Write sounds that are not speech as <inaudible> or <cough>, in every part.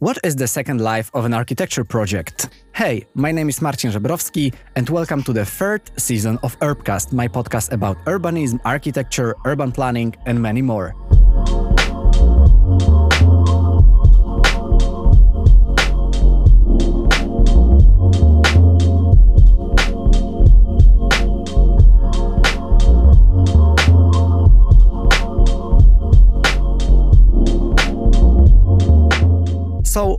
What is the second life of an architecture project? Hey, my name is Marcin Żebrowski, and welcome to the third season of Urbcast, my podcast about urbanism, architecture, urban planning, and many more.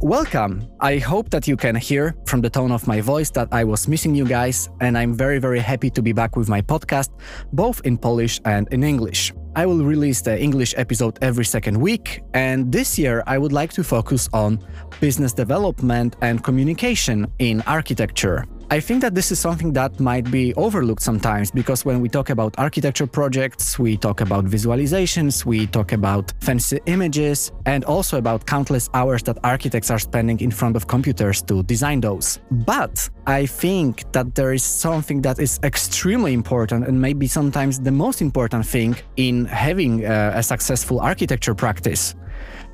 Welcome. I hope that you can hear from the tone of my voice that I was missing you guys, and I'm very, very happy to be back with my podcast, both in Polish and in English. I will release the English episode every second week, and this year I would like to focus on business development and communication in architecture. I think that this is something that might be overlooked sometimes because when we talk about architecture projects, we talk about visualizations, we talk about fancy images, and also about countless hours that architects are spending in front of computers to design those. But I think that there is something that is extremely important and maybe sometimes the most important thing in having uh, a successful architecture practice.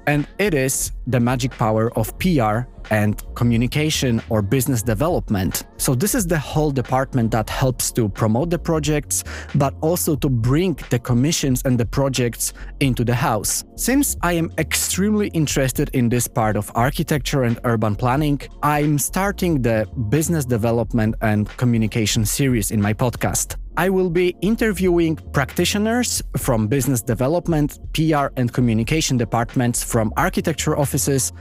And it is the magic power of PR and communication or business development. So, this is the whole department that helps to promote the projects, but also to bring the commissions and the projects into the house. Since I am extremely interested in this part of architecture and urban planning, I'm starting the business development and communication series in my podcast. I will be interviewing practitioners from business development, PR, and communication departments from architecture offices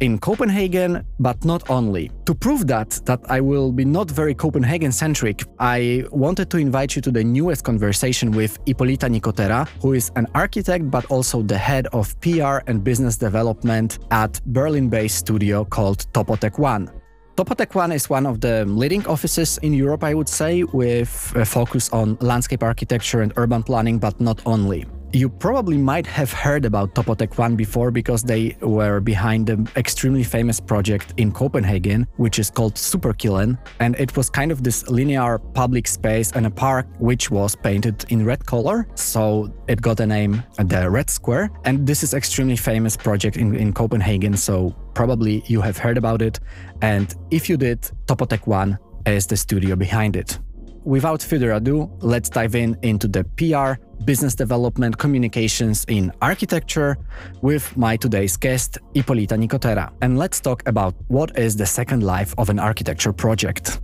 in Copenhagen, but not only. To prove that that I will be not very Copenhagen centric, I wanted to invite you to the newest conversation with Ippolita Nicotera, who is an architect but also the head of PR and business development at Berlin-based studio called Topotek One. Topotek One is one of the leading offices in Europe, I would say, with a focus on landscape architecture and urban planning, but not only. You probably might have heard about Topotek One before because they were behind the extremely famous project in Copenhagen, which is called Superkilen. And it was kind of this linear public space and a park which was painted in red color. So it got a name, the Red Square. And this is extremely famous project in, in Copenhagen. So probably you have heard about it. And if you did, Topotek One is the studio behind it. Without further ado, let's dive in into the PR business development communications in architecture with my today's guest, Ippolita Nicotera. And let's talk about what is the second life of an architecture project.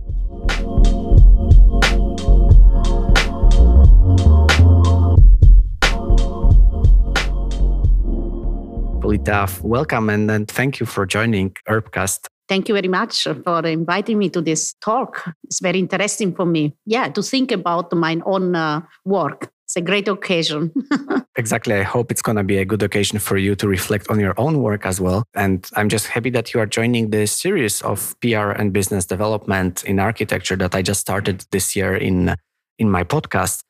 Ippolita, welcome and, and thank you for joining Urbcast. Thank you very much for inviting me to this talk. It's very interesting for me. Yeah, to think about my own uh, work it's a great occasion. <laughs> exactly. I hope it's going to be a good occasion for you to reflect on your own work as well. And I'm just happy that you are joining this series of PR and business development in architecture that I just started this year in, in my podcast.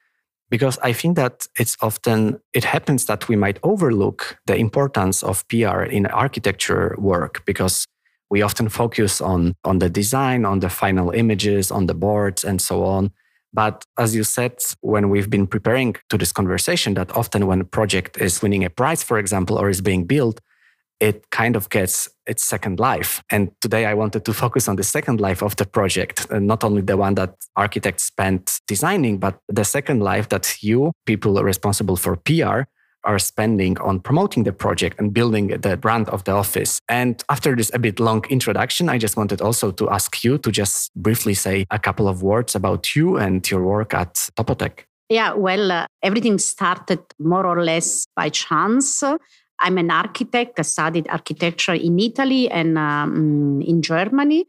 Because I think that it's often, it happens that we might overlook the importance of PR in architecture work because we often focus on, on the design, on the final images, on the boards, and so on. But as you said, when we've been preparing to this conversation, that often when a project is winning a prize, for example, or is being built, it kind of gets its second life. And today I wanted to focus on the second life of the project, and not only the one that architects spent designing, but the second life that you, people responsible for PR, are spending on promoting the project and building the brand of the office. And after this a bit long introduction, I just wanted also to ask you to just briefly say a couple of words about you and your work at Topotek. Yeah, well, uh, everything started more or less by chance. I'm an architect. I studied architecture in Italy and um, in Germany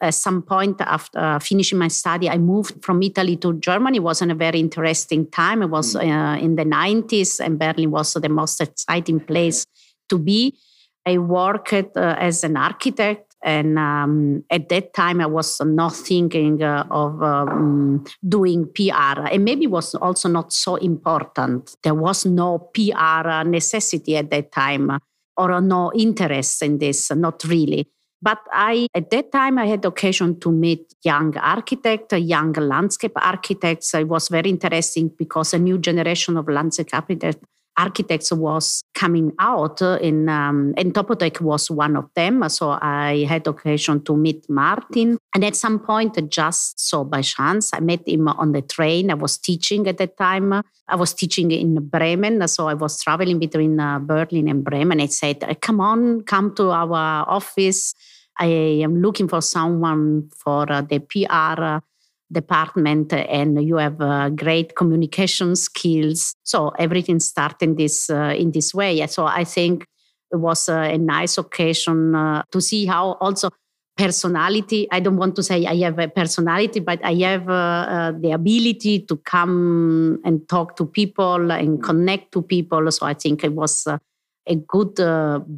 at some point after uh, finishing my study, I moved from Italy to Germany. It wasn't a very interesting time. It was mm. uh, in the 90s, and Berlin was the most exciting place to be. I worked uh, as an architect. And um, at that time, I was not thinking uh, of um, doing PR. And maybe it was also not so important. There was no PR necessity at that time or no interest in this, not really. But I, at that time, I had occasion to meet young architects, young landscape architects. It was very interesting because a new generation of landscape architects architects was coming out in um, and Topotek was one of them. So I had occasion to meet Martin. And at some point, just so by chance, I met him on the train. I was teaching at that time. I was teaching in Bremen. So I was traveling between uh, Berlin and Bremen. I said, come on, come to our office. I am looking for someone for uh, the PR department and you have uh, great communication skills. So everything started in this uh, in this way. So i think it was uh, a nice occasion uh, to see how also personality i don't want to say i have a personality but i have uh, uh, the ability to come and talk to people and connect to people. So i think it was a good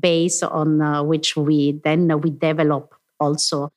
base on which we then we develop also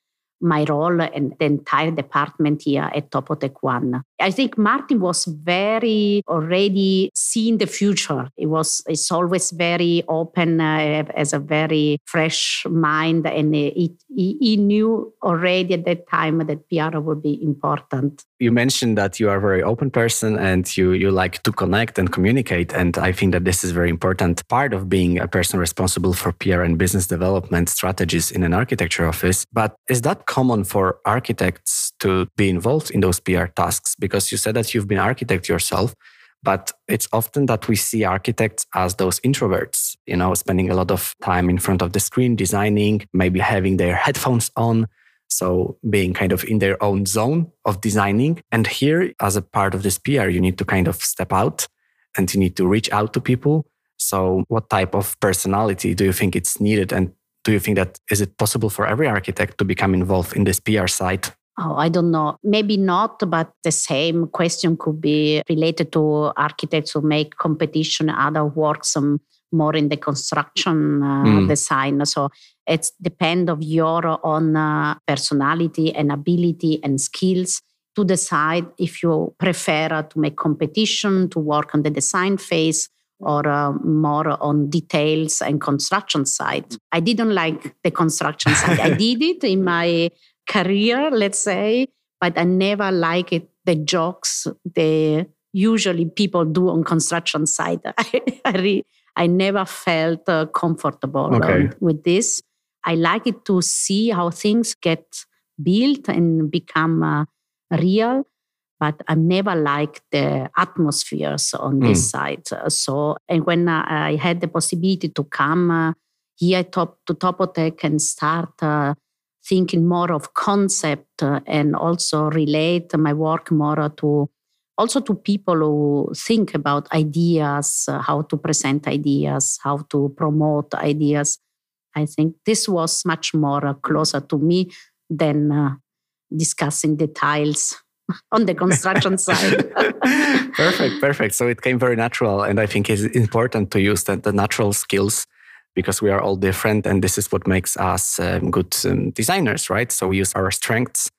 my role and the entire department here at Topotek One. I think Martin was very already seeing the future. It was it's always very open uh, as a very fresh mind, and he, he knew already at that time that PR would be important. You mentioned that you are a very open person and you you like to connect and communicate, and I think that this is very important part of being a person responsible for PR and business development strategies in an architecture office. But is that common for architects to be involved in those PR tasks? Because you said that you've been architect yourself, but it's often that we see architects as those introverts, you know, spending a lot of time in front of the screen designing, maybe having their headphones on. So being kind of in their own zone of designing. And here, as a part of this PR, you need to kind of step out and you need to reach out to people. So what type of personality do you think it's needed? And do you think that is it possible for every architect to become involved in this PR side? Oh, I don't know. Maybe not, but the same question could be related to architects who make competition, other works um, more in the construction uh, mm. design. So it depends of your own uh, personality and ability and skills to decide if you prefer to make competition, to work on the design phase, or uh, more on details and construction side. I didn't like the construction side. I <laughs> did it in my career, let's say, but I never liked it, the jokes the usually people do on construction site. <laughs> I, I, re, I never felt uh, comfortable okay. um, with this. I like it to see how things get built and become uh, real but I never liked the atmospheres on mm. this side. So, and when I had the possibility to come uh, here top, to Topotek and start uh, thinking more of concept uh, and also relate my work more to also to people who think about ideas, uh, how to present ideas, how to promote ideas. I think this was much more uh, closer to me than uh, discussing details <laughs> on the construction <laughs> side. perfect, perfect. So it came very natural. And I think it's important to use the, the natural skills because we are all different. And this is what makes us um, good um, designers, right? So we use our strengths.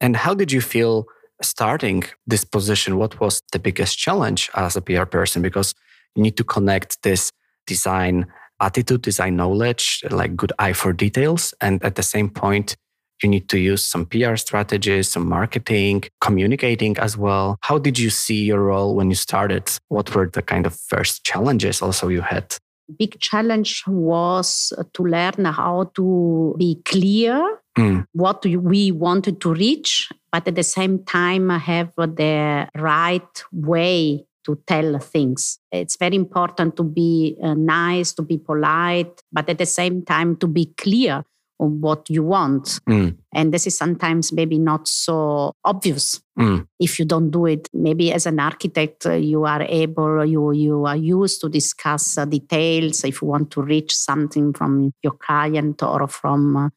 And how did you feel starting this position? What was the biggest challenge as a PR person? Because you need to connect this design attitude, design knowledge, like good eye for details. And at the same point, you need to use some PR strategies, some marketing, communicating as well. How did you see your role when you started? What were the kind of first challenges also you had? Big challenge was to learn how to be clear mm. what we wanted to reach, but at the same time have the right way to tell things. It's very important to be uh, nice, to be polite, but at the same time to be clear what you want. Mm. And this is sometimes maybe not so obvious mm. if you don't do it. Maybe as an architect, uh, you are able, you, you are used to discuss uh, details if you want to reach something from your client or from uh,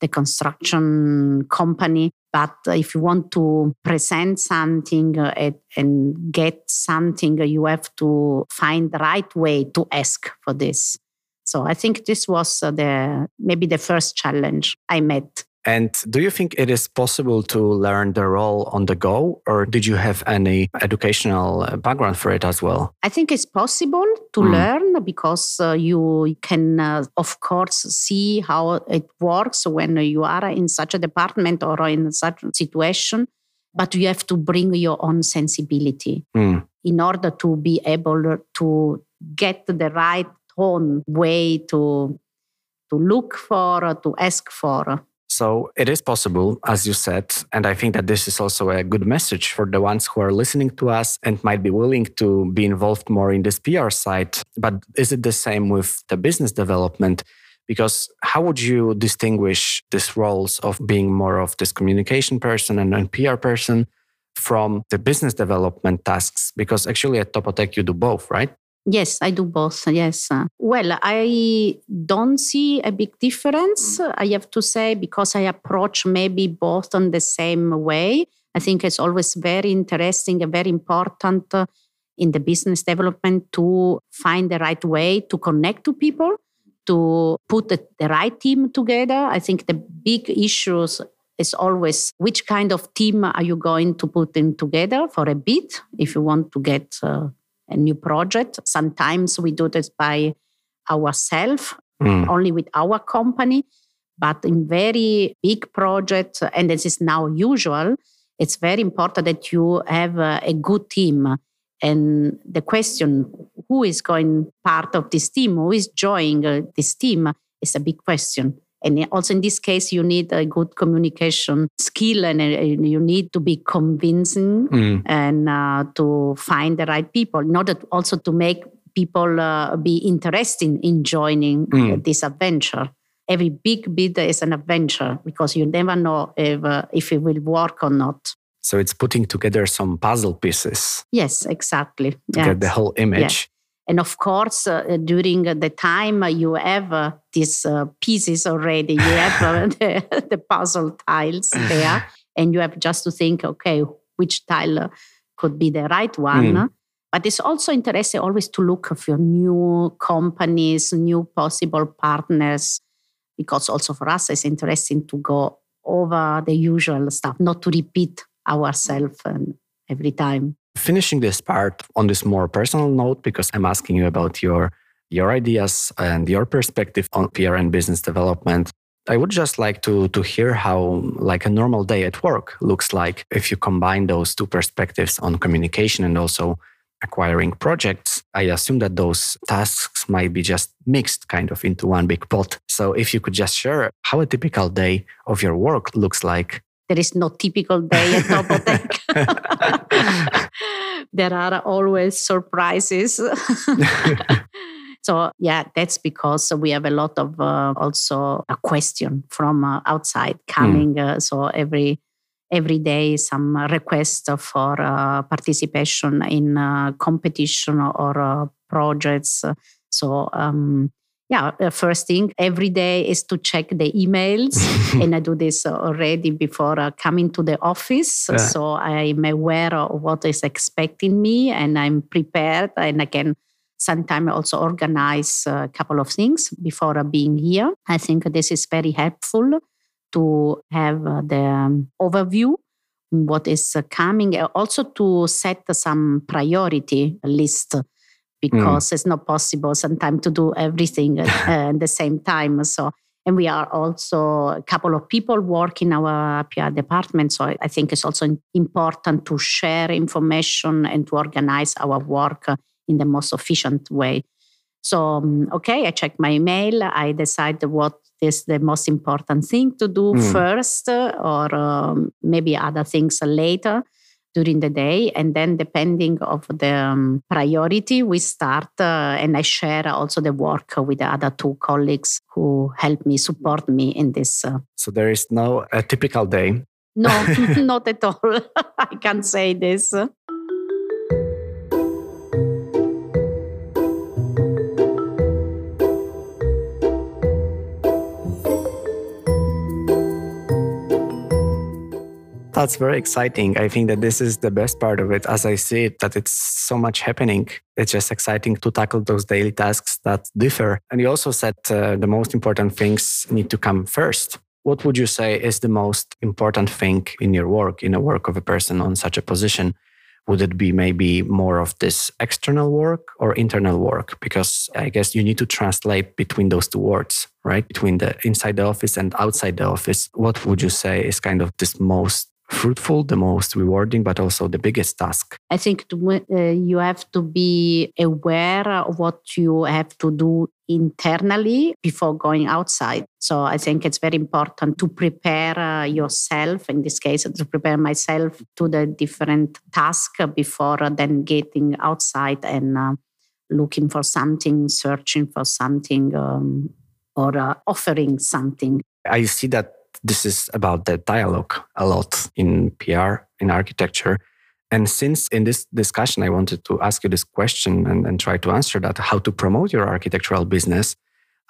the construction company. But if you want to present something uh, and get something, you have to find the right way to ask for this. So I think this was uh, the maybe the first challenge I met. And do you think it is possible to learn the role on the go, or did you have any educational uh, background for it as well? I think it's possible to mm. learn because uh, you can, uh, of course, see how it works when you are in such a department or in such a situation. But you have to bring your own sensibility mm. in order to be able to get the right tone way to to look for or to ask for so it is possible, as you said. And I think that this is also a good message for the ones who are listening to us and might be willing to be involved more in this PR side. But is it the same with the business development? Because how would you distinguish these roles of being more of this communication person and a PR person from the business development tasks? Because actually at Topotek, you do both, right? Yes, I do both. Yes. Well, I don't see a big difference, I have to say, because I approach maybe both on the same way. I think it's always very interesting and very important in the business development to find the right way to connect to people, to put the, the right team together. I think the big issues is always which kind of team are you going to put in together for a bit if you want to get uh, a new project. Sometimes we do this by ourselves, mm. only with our company. But in very big projects, and this is now usual, it's very important that you have a good team. And the question, who is going part of this team, who is joining uh, this team, is a big question. And also in this case, you need a good communication skill and you need to be convincing mm. and uh, to find the right people in order also to make people uh, be interested in joining mm. this adventure. Every big bid is an adventure because you never know if, uh, if it will work or not. So it's putting together some puzzle pieces. Yes, exactly. To yes. get the whole image. And of course, uh, during the time you have uh, these uh, pieces already, you have uh, <laughs> the, the, puzzle tiles <laughs> there, and you have just to think, okay, which tile could be the right one. Mm. But it's also interesting always to look for new companies, new possible partners, because also for us it's interesting to go over the usual stuff, not to repeat ourselves every time finishing this part on this more personal note because i'm asking you about your your ideas and your perspective on pr and business development i would just like to to hear how like a normal day at work looks like if you combine those two perspectives on communication and also acquiring projects. I assume that those tasks might be just mixed kind of into one big pot. So if you could just share how a typical day of your work looks like there is no typical day at Topotek. <laughs> there are always surprises. <laughs> so yeah, that's because we have a lot of uh, also a question from uh, outside coming. Mm. Uh, so every every day some request for uh, participation in uh, competition or uh, projects. So um, yeah, the first thing every day is to check the emails. <laughs> and I do this already before uh, coming to the office. Yeah. So I'm aware of what is expecting me and I'm prepared and I can sometimes also organize a couple of things before uh, being here. I think this is very helpful to have uh, the um, overview what is coming also to set some priority list. Because mm. it's not possible sometimes to do everything at, <laughs> uh, at the same time. So, and we are also a couple of people work in our PR department. So I think it's also important to share information and to organize our work in the most efficient way. So, um, okay, I check my email. I decide what is the most important thing to do mm. first, or um, maybe other things later during the day. And then depending of the um, priority we start uh, and i share also the work with the other two colleagues who help me support me in this uh, so there is no a typical day? No <laughs> <laughs> not at all. <laughs> I can't say this That's very exciting. I think that this is the best part of it as I see it, that it's so much happening. It's just exciting to tackle those daily tasks that differ. And you also said uh, the most important things need to come first. What would you say is the most important thing in your work, in the work of a person on such a position? Would it be maybe more of this external work or internal work? Because I guess you need to translate between those two words, right? Between the inside the office and outside the office. What would you say is kind of this most fruitful, the most rewarding, but also the biggest task? I think to, uh, you have to be aware of what you have to do internally before going outside. So I think it's very important to prepare uh, yourself, in this case, to prepare myself to the different tasks before then getting outside and uh, looking for something, searching for something, um, or uh, offering something. I see that this is about the dialogue a lot in PR, in architecture. And since in this discussion, I wanted to ask you this question and, and try to answer that how to promote your architectural business,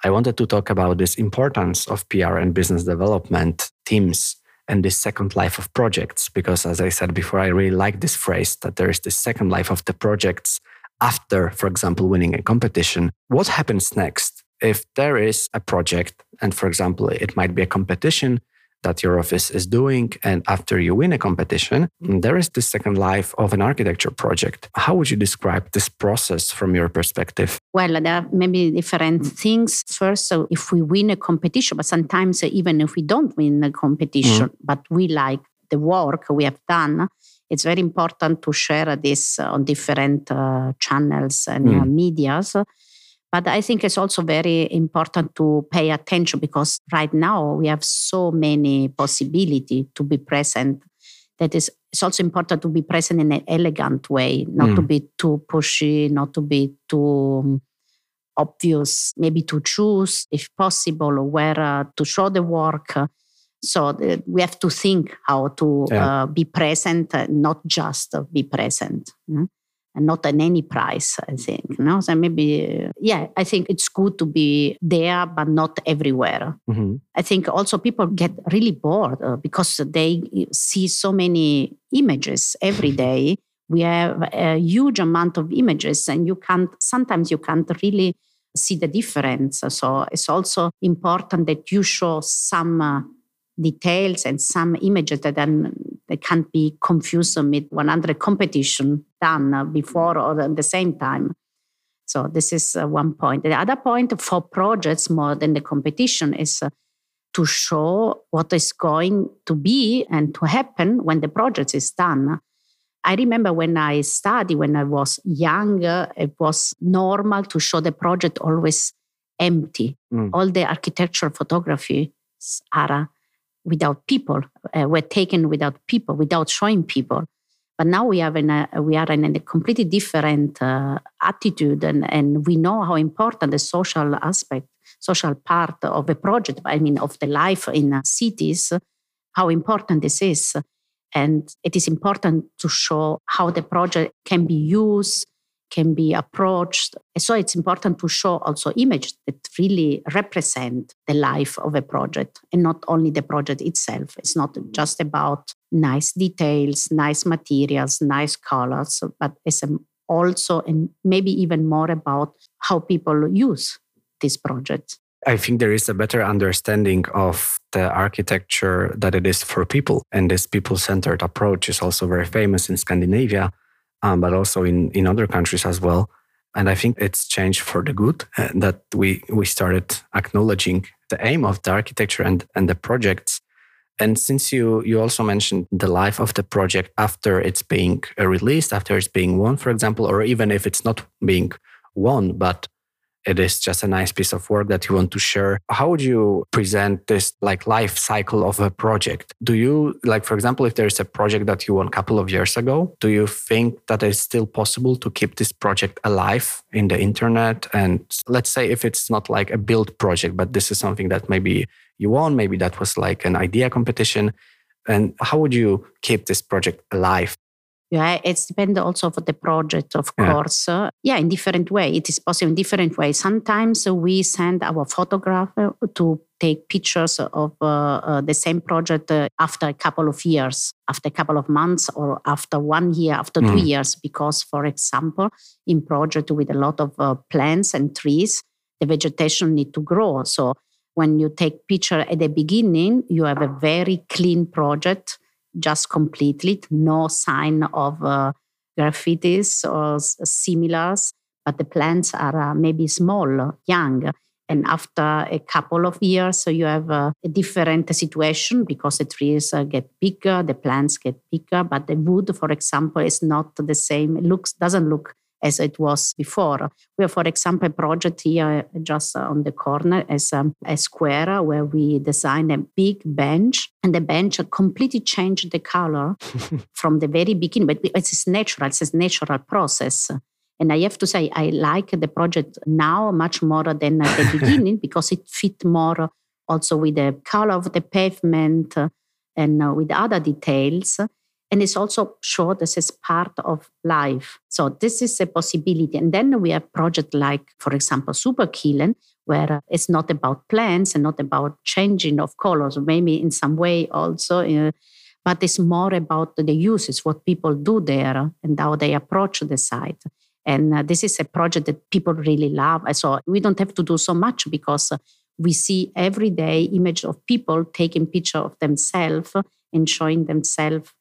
I wanted to talk about this importance of PR and business development teams and this second life of projects. Because as I said before, I really like this phrase that there is this second life of the projects after, for example, winning a competition. What happens next? If there is a project, and for example, it might be a competition that your office is doing, and after you win a competition, there is the second life of an architecture project. How would you describe this process from your perspective? Well, there are maybe different things. First, so if we win a competition, but sometimes even if we don't win a competition, mm. but we like the work we have done, it's very important to share this on different uh, channels and mm. uh, medias but I think it's also very important to pay attention because right now we have so many possibility to be present. That is, it's also important to be present in an elegant way, not mm. to be too pushy, not to be too um, obvious, maybe to choose, if possible, where uh, to show the work. So uh, we have to think how to yeah. uh, be present, uh, not just be present. Mm? And not at any price, I think. No, so maybe, yeah, I think it's good to be there, but not everywhere. Mm-hmm. I think also people get really bored uh, because they see so many images every <laughs> day. We have a huge amount of images, and you can't, sometimes you can't really see the difference. So it's also important that you show some. Uh, details and some images that then they can't be confused with 100 competition done before or at the same time. So this is uh, one point. The other point for projects more than the competition is uh, to show what is going to be and to happen when the project is done. I remember when I studied, when I was younger, it was normal to show the project always empty. Mm. All the architectural photography are without people, uh, were taken without people, without showing people. But now we have in a, we are in a completely different uh, attitude, and, and we know how important the social aspect, social part of a project, I mean, of the life in cities, how important this is. And it is important to show how the project can be used, can be approached. So it's important to show also images that really represent the life of a project and not only the project itself. It's not just about nice details, nice materials, nice colors, but it's um, also and maybe even more about how people use this project. I think there is a better understanding of the architecture that it is for people. And this people centered approach is also very famous in Scandinavia um, but also in, in other countries as well. And I think it's changed for the good uh, that we, we started acknowledging the aim of the architecture and, and the projects. And since you, you also mentioned the life of the project after it's being released, after it's being won, for example, or even if it's not being won, but it is just a nice piece of work that you want to share. How would you present this like life cycle of a project? Do you like for example if there's a project that you won a couple of years ago do you think that it's still possible to keep this project alive in the internet? And let's say if it's not like a build project but this is something that maybe you won maybe that was like an idea competition and how would you keep this project alive yeah, it's depend also for the project, of yeah. course. Uh, yeah, in different way. It is possible in different ways. Sometimes we send our photographer to take pictures of uh, uh, the same project uh, after a couple of years, after a couple of months, or after one year, after mm. two years. Because, for example, in project with a lot of uh, plants and trees, the vegetation need to grow. So when you take picture at the beginning, you have a very clean project just completely, no sign of uh, graffitis or similars, but the plants are uh, maybe small, young. And after a couple of years, so you have a, a different situation because the trees uh, get bigger, the plants get bigger, but the wood, for example, is not the same. It looks doesn't look as it was before. We have, for example, a project here just on the corner as a, a square where we designed a big bench, and the bench completely changed the color <laughs> from the very beginning. But it's natural; it's a natural process. And I have to say, I like the project now much more than at the <laughs> beginning because it fit more also with the color of the pavement and with other details and it's also showed as as part of life. So this is a possibility. And then we have projects like, for example, Superkilen, where it's not about plants and not about changing of colors, maybe in some way also, but it's more about the uses, what people do there and how they approach the site. And uh, this is a project that people really love. So we don't have to do so much because we see every day image of people taking picture of themselves and showing themselves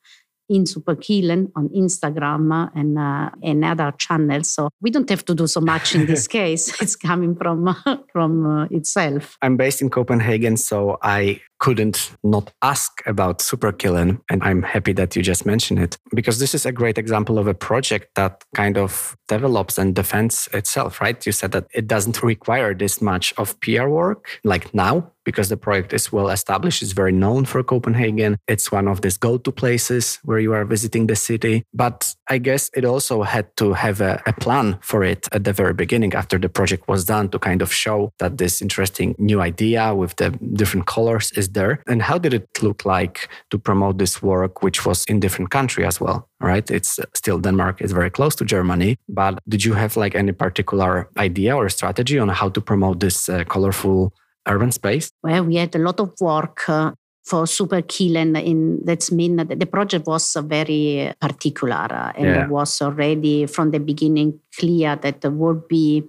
in Superkilen on Instagram and, uh, and other channels. So we don't have to do so much in this <laughs> case. It's coming from, <laughs> from uh, itself. I'm based in Copenhagen, so I couldn't not ask about Superkilen. And I'm happy that you just mentioned it because this is a great example of a project that kind of develops and defends itself, right? You said that it doesn't require this much of PR work like now because the project is well established. It's very known for Copenhagen. It's one of these go to places where you are visiting the city. But I guess it also had to have a, a, plan for it at the very beginning after the project was done to kind of show that this interesting new idea with the different colors is there. And how did it look like to promote this work, which was in different country as well? Right? It's still Denmark is very close to Germany, but did you have like any particular idea or strategy on how to promote this uh, colorful urban space? Well, we had a lot of work uh, for Superkilen in that's mean that the project was very particular uh, and yeah. was already from the beginning clear that it would be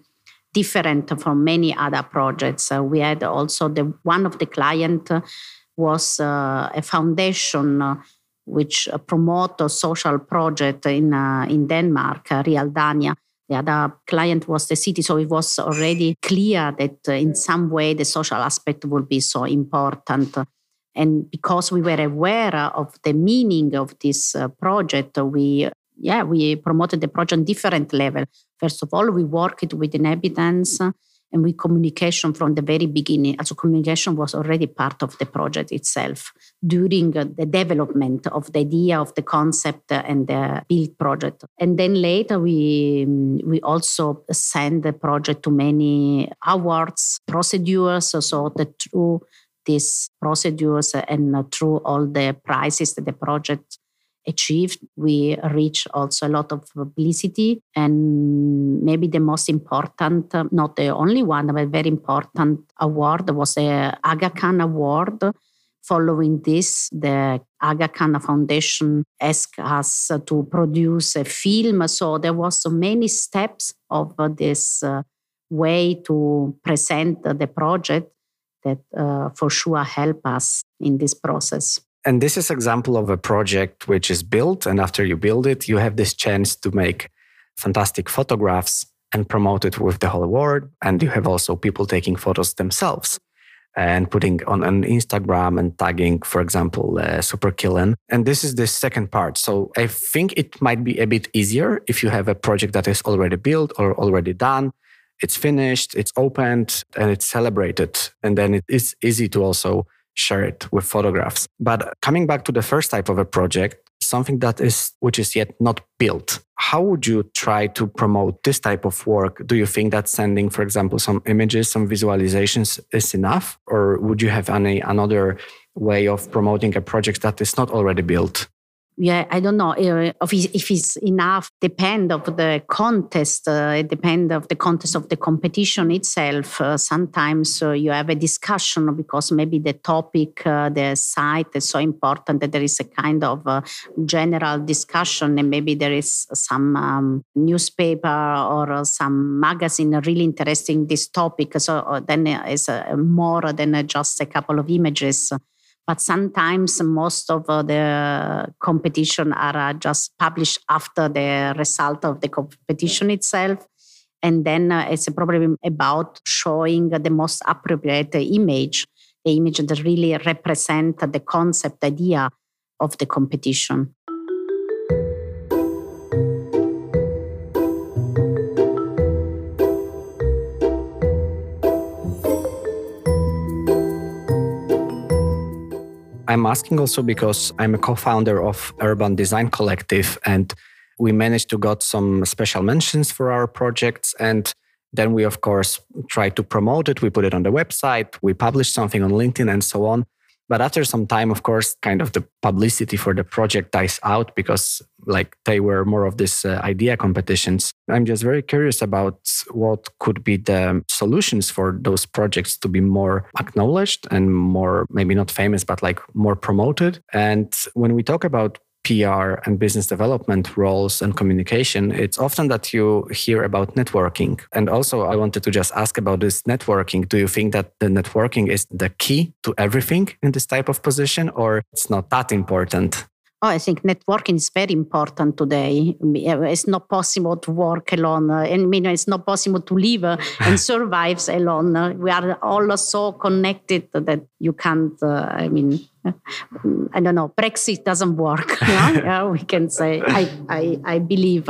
different from many other projects. Uh, we had also the one of the client was uh, a foundation uh, which promote a social project in uh, in Denmark, uh, Realdania. The other client was the city, so it was already clear that uh, in some way the social aspect would be so important. And because we were aware of the meaning of this project, we yeah, we promoted the project on different level. First of all, we worked with inhabitants and with communication from the very beginning. Also, communication was already part of the project itself during the development of the idea of the concept and the build project. And then later, we we also send the project to many awards, procedures, so that through these procedures and through all the prizes that the project achieved. We reached also a lot of publicity, and maybe the most important, not the only one, but very important award was the Aga Khan Award. Following this, the Aga Khan Foundation asked us to produce a film. So there was so many steps of this uh, way to present the project that uh, for sure help us in this process. And this is example of a project which is built, and after you build it, you have this chance to make fantastic photographs and promote it with the whole world. And you have also people taking photos themselves and putting on an Instagram and tagging, for example, uh, Superkilen. And this is the second part. So I think it might be a bit easier if you have a project that is already built or already done. It's finished, it's opened, and it's celebrated. And then it is easy to also share it with photographs. But coming back to the first type of a project, something that is which is yet not built how would you try to promote this type of work? Do you think that sending for example some images some visualizations is enough? Or would you have any another way of promoting a project that is not already built yeah, I don't know uh, if it's enough. Depend of the contest. Uh, depend of the contest of the competition itself. Uh, sometimes uh, you have a discussion because maybe the topic, the site is so important that there is a kind of general discussion, and maybe there is some um, newspaper or some magazine really interesting this topic. So then it's more than just a couple of images but sometimes most of uh, the competition are uh, just published after the result of the competition itself And then uh, it's problem about showing the most appropriate image, the image that really represent the concept idea of the competition. I'm asking also because I'm a co-founder of Urban Design Collective and we managed to got some special mentions for our projects and then we of course try to promote it. We put it on the website. We publish something on linkedin and so on but after some time, of course, kind of the publicity for the project dies out because like they were more of this uh, idea competitions. I'm just very curious about what could be the solutions for those projects to be more acknowledged and more maybe not famous, but like more promoted. And when we talk about PR and business development roles and communication, it's often that you hear about networking. And also, I wanted to just ask about this networking. Do you think that the networking is the key to everything in this type of position, or it's not that important? Oh, I think networking is very important today. It's not possible to work alone. And I mean, it's not possible to live <laughs> and survive alone. We are all so connected that you can't, uh, I mean, I don't know, Brexit doesn't work. <laughs> yeah? <laughs> yeah, we can say, I, I, I believe.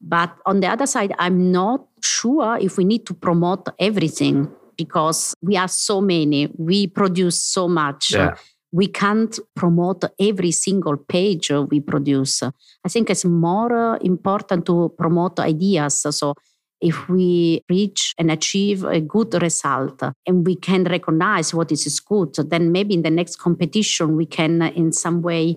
But on the other side, I'm not sure if we need to promote everything because we are so many, we produce so much. Yeah we can't promote every single page we produce. I think it's more uh, important to promote ideas. So if we reach and achieve a good result and we can recognize what is good, then maybe in the next competition we can in some way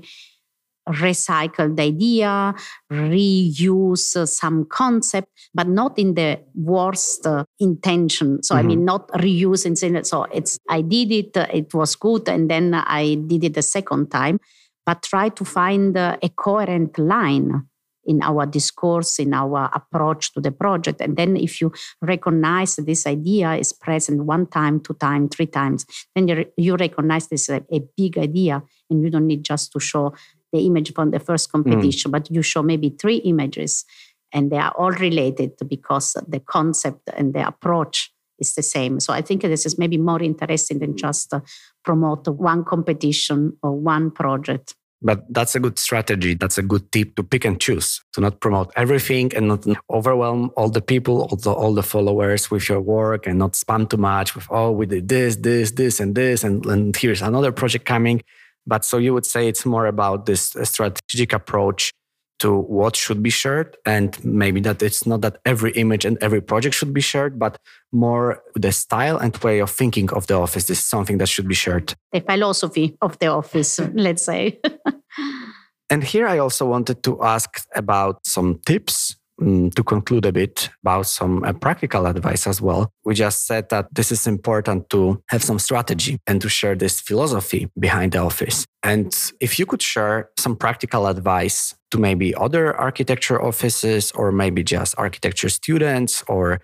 recycle the idea, reuse some concept, but not in the worst uh, intention. So, mm-hmm. I mean, mm-hmm. not reusing. So, it's I did it, it was good, and then I did it the second time, but try to find a coherent line in our discourse, in our approach to the project. And then if you recognize this idea is present one time, two times, three times, then you, you recognize this a, a big idea and you don't need just to show the image from the first competition, mm. but you show maybe three images and they are all related because the concept and the approach is the same. So I think this is maybe more interesting than just uh, promote one competition or one project. But that's a good strategy. That's a good tip to pick and choose, to not promote everything and not overwhelm all the people, all the, all the followers with your work and not spam too much with, oh, we did this, this, this, and this, and, and here's another project coming. But so you would say it's more about this uh, strategic approach to what should be shared and maybe that it's not that every image and every project should be shared but more the style and way of thinking of the office. Is something that should be shared. The philosophy of the office let's say. <laughs> And here i also wanted to ask about some tips to conclude a bit about some uh, practical advice as well, we just said that this is important to have some strategy and to share this philosophy behind the office. And if you could share some practical advice to maybe other architecture offices or maybe just architecture students or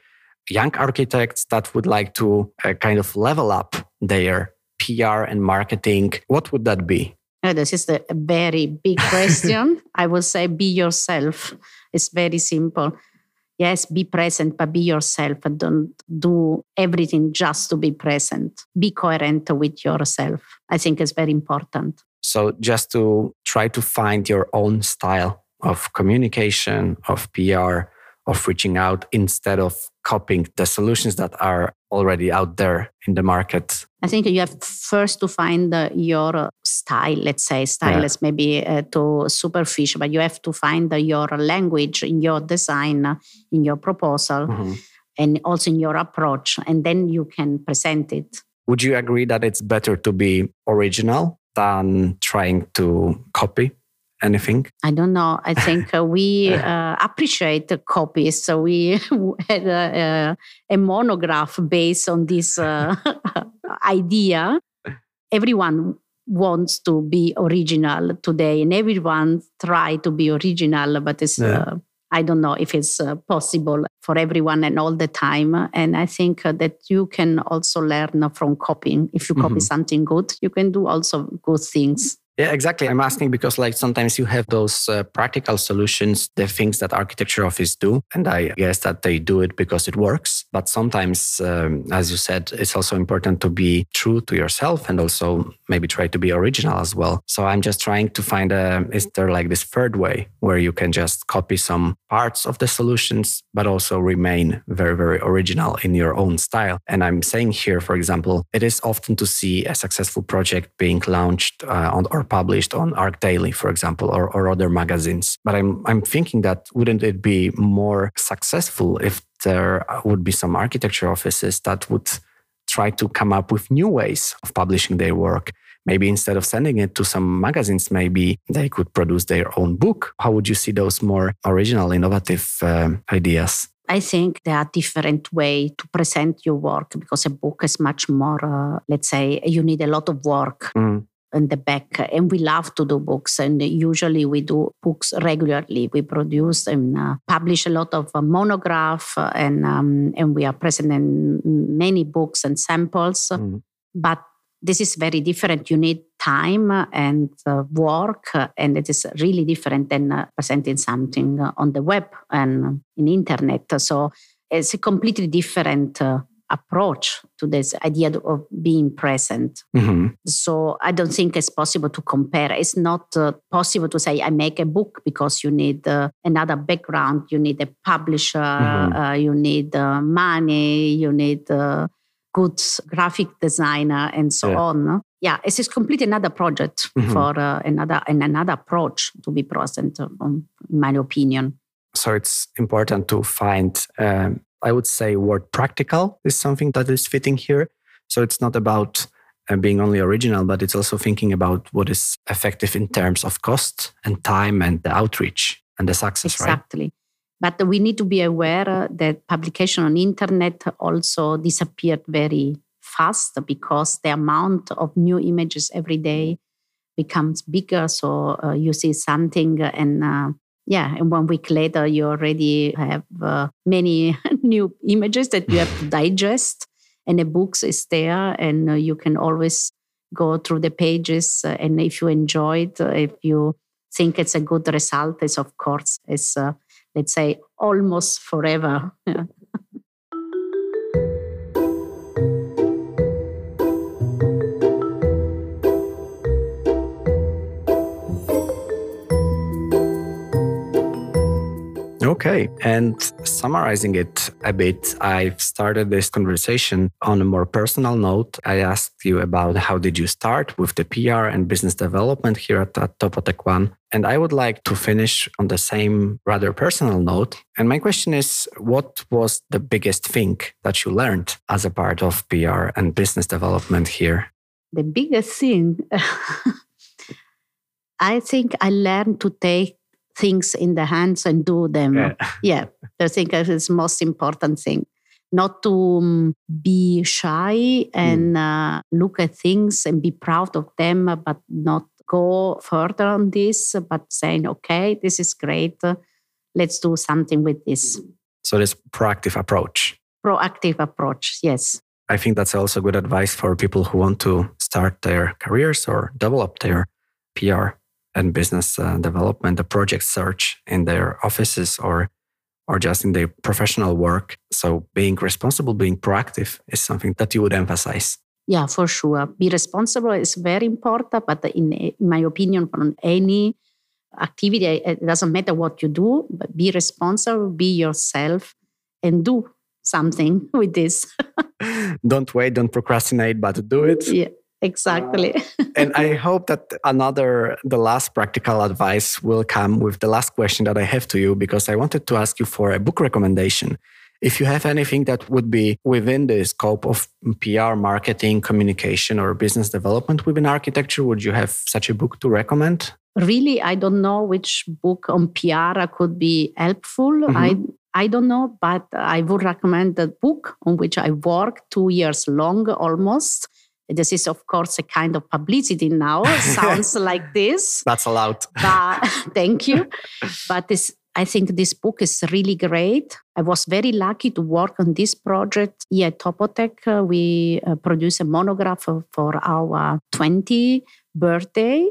young architects that would like to uh, kind of level up their PR and marketing, what would that be? Oh, this is a very big question. <laughs> I will say be yourself. It's very simple. Yes, be present, but be yourself. And don't do everything just to be present. Be coherent with yourself. I think it's very important. So, just to try to find your own style of communication, of PR, of reaching out instead of copying the solutions that are already out there in the market? I think you have first to find your style, let's say. Style yeah. is maybe uh, too superficial, but you have to find your language in your design, in your proposal, mm-hmm. and also in your approach. And then you can present it. Would you agree that it's better to be original than trying to copy? Anything? I don't know. I <laughs> think uh, we uh, appreciate the copies. So we <laughs> had a, a, monograph based on this uh, <laughs> idea. Everyone wants to be original today, and everyone try to be original, but it's. Yeah. Uh, I don't know if it's uh, possible for everyone and all the time. And I think uh, that you can also learn from copying. If you copy mm-hmm. something good, you can do also good things. Yeah, exactly. I'm asking because like sometimes you have those uh, practical solutions, the things that architecture office do, and I guess that they do it because it works. But sometimes, um, as you said, it's also important to be true to yourself and also maybe try to be original as well. So I'm just trying to find a is there like this third way where you can just copy some parts of the solutions, but also remain very very original in your own style. And I'm saying here, for example, it is often to see a successful project being launched uh, on or published on ArchDaily, for example, or, or other magazines. But I'm, I'm thinking that wouldn't it be more successful if there would be some architecture offices that would try to come up with new ways of publishing their work? Maybe instead of sending it to some magazines, maybe they could produce their own book. How would you see those more original, innovative uh, ideas? I think there are different way to present your work because a book is much more, uh, let's say, you need a lot of work. Mm in the back and we love to do books and usually we do books regularly. We produce and uh, publish a lot of uh, monograph uh, and um, and we are present in many books and samples. Mm. but this is very different. You need time and uh, work and it is really different than uh, presenting something on the web and in internet. So it's a completely different uh, approach to this idea of being present. Mm-hmm. So I don't think it's possible to compare. It's not uh, possible to say I make a book because you need uh, another background, you need a publisher, mm-hmm. uh, you need uh, money, you a uh, good graphic designer, and so yeah. on. Yeah, it's just completely another project mm-hmm. for uh, another and another approach to be present, um, in my opinion. So it's important to find um, I would say word practical is something that is fitting here. So it's not about uh, being only original, but it's also thinking about what is effective in terms of cost and time and the outreach and the success, exactly. right? Exactly. But we need to be aware uh, that publication on internet also disappeared very fast because the amount of new images every day becomes bigger. So uh, you see something and uh, yeah and one week later you already have uh, many <laughs> new images that you have to digest and the books is there and uh, you can always go through the pages uh, and if you enjoy it uh, if you think it's a good result it's of course it's uh, let's say almost forever <laughs> Okay. And summarizing it a bit, I've started this conversation on a more personal note. I asked you about how did you start with the PR and business development here at, at Topotek One. And I would like to finish on the same rather personal note. And my question is what was the biggest thing that you learned as a part of PR and business development here? The biggest thing, <laughs> I think I learned to take things in the hands and do them. Yeah, yeah I think it's the most important thing. Not to um, be shy and mm. uh, look at things and be proud of them, but not go further on this, but saying, okay, this is great. Let's do something with this. So, this proactive approach. Proactive approach, yes. I think that's also good advice for people who want to start their careers or develop their PR and business uh, development, the project search in their offices or or just in their professional work. So being responsible, being proactive is something that you would emphasize. Yeah, for sure. Be responsible is very important, but in, in my opinion, from any activity, it doesn't matter what you do, but be responsible, be yourself, and do something <laughs> with this. <laughs> don't wait, don't procrastinate, but do it. Yeah. Exactly. and I hope that another, the last practical advice will come with the last question that I have to you, because I wanted to ask you for a book recommendation. If you have anything that would be within the scope of PR, marketing, communication, or business development within architecture, would you have such a book to recommend? Really, I don't know which book on PR could be helpful. Mm-hmm. I I don't know, but I would recommend the book on which I worked two years long almost this is, of course, a kind of publicity now. <laughs> Sounds like this. That's allowed. But, <laughs> thank you. But this, I think this book is really great. I was very lucky to work on this project here at Topotek. Uh, we uh, produced a monograph for our 20 birthday.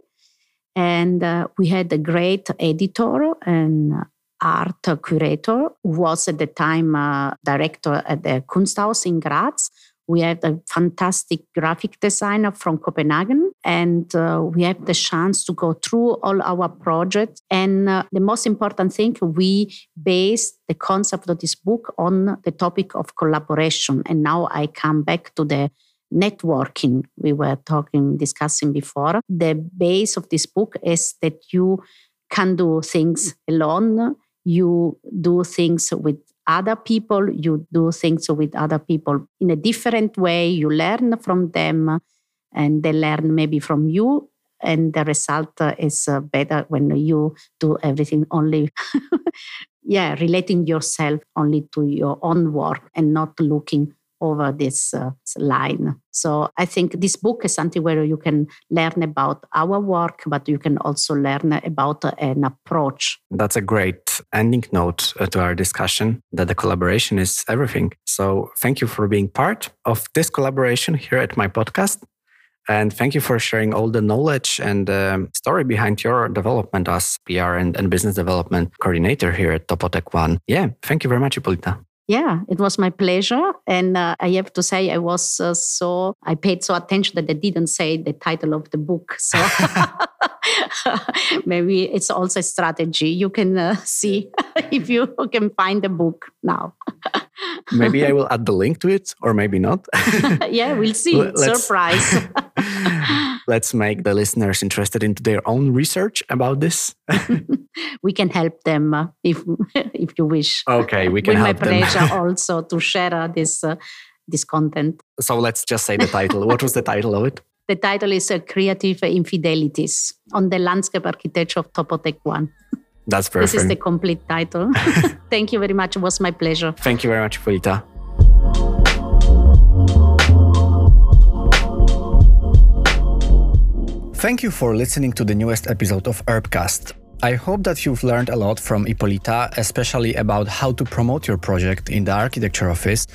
And uh, we had a great editor and art curator who was at the time uh, director at the Kunsthaus in Graz. We have a fantastic graphic designer from Copenhagen, and uh, we have the chance to go through all our projects. And uh, the most important thing, we based the concept of this book on the topic of collaboration. And now I come back to the networking we were talking discussing before the base of this book is that you can do things alone you do things with other people you do things with other people in a different way you learn from them and they learn maybe from you and the result is uh, better when you do everything only <laughs> yeah relating yourself only to your own work and not looking over this uh, line. So I think this book is something where you can learn about our work, but you can also learn about uh, an approach. That's a great ending note uh, to our discussion that the collaboration is everything. So thank you for being part of this collaboration here at my podcast. And thank you for sharing all the knowledge and um, story behind your development as PR and, and business development coordinator here at Topotek One. Yeah, thank you very much, Ippolita. Yeah, it was my pleasure. And uh, I have to say, I was uh, so, I paid so attention that I didn't say the title of the book. So <laughs> <laughs> maybe it's also a strategy. You can uh, see <laughs> if you can find the book now. maybe I will add the link to it, or maybe not. yeah, we'll see. Let's, Surprise. Let's make the listeners interested into their own research about this. <laughs> we can help them uh, if <laughs> if you wish. Okay, we can With help my pleasure <laughs> also to share uh, this uh, this content. So let's just say the title. what was the title of it? The title is uh, Creative Infidelities on the Landscape Architecture of Topotek One. That's perfect. This is the complete title. Thank you very much. It was my pleasure. Thank you very much, Ippolita. Thank you for listening to the newest episode of Herbcast. I hope that you've learned a lot from Ippolita, especially about how to promote your project in the architecture office,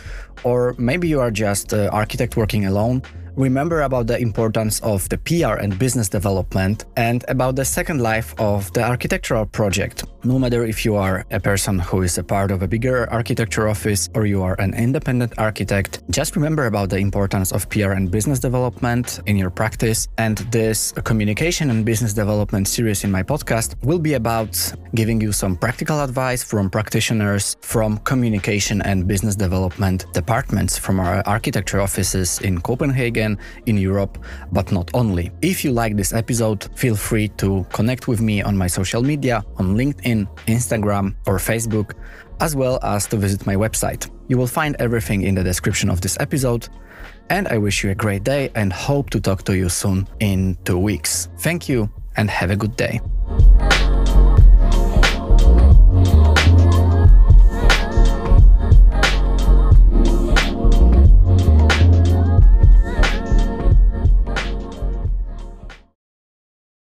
or maybe you are just an architect working alone remember about the importance of the PR and business development and about the second life of the architectural project. No matter if you are a person who is a part of a bigger architecture office or you are an independent architect, just remember about the importance of PR and business development in your practice. And this communication and business development series in my podcast will be about giving you some practical advice from practitioners from communication and business development departments from our architecture offices in Copenhagen again in Europe, but not only. If you like this episode, feel free to connect with me on my social media on LinkedIn, Instagram, or Facebook, as well as to visit my website. You will find everything in the description of this episode. And I wish you a great day and hope to talk to you soon in two weeks. Thank you and have a good day.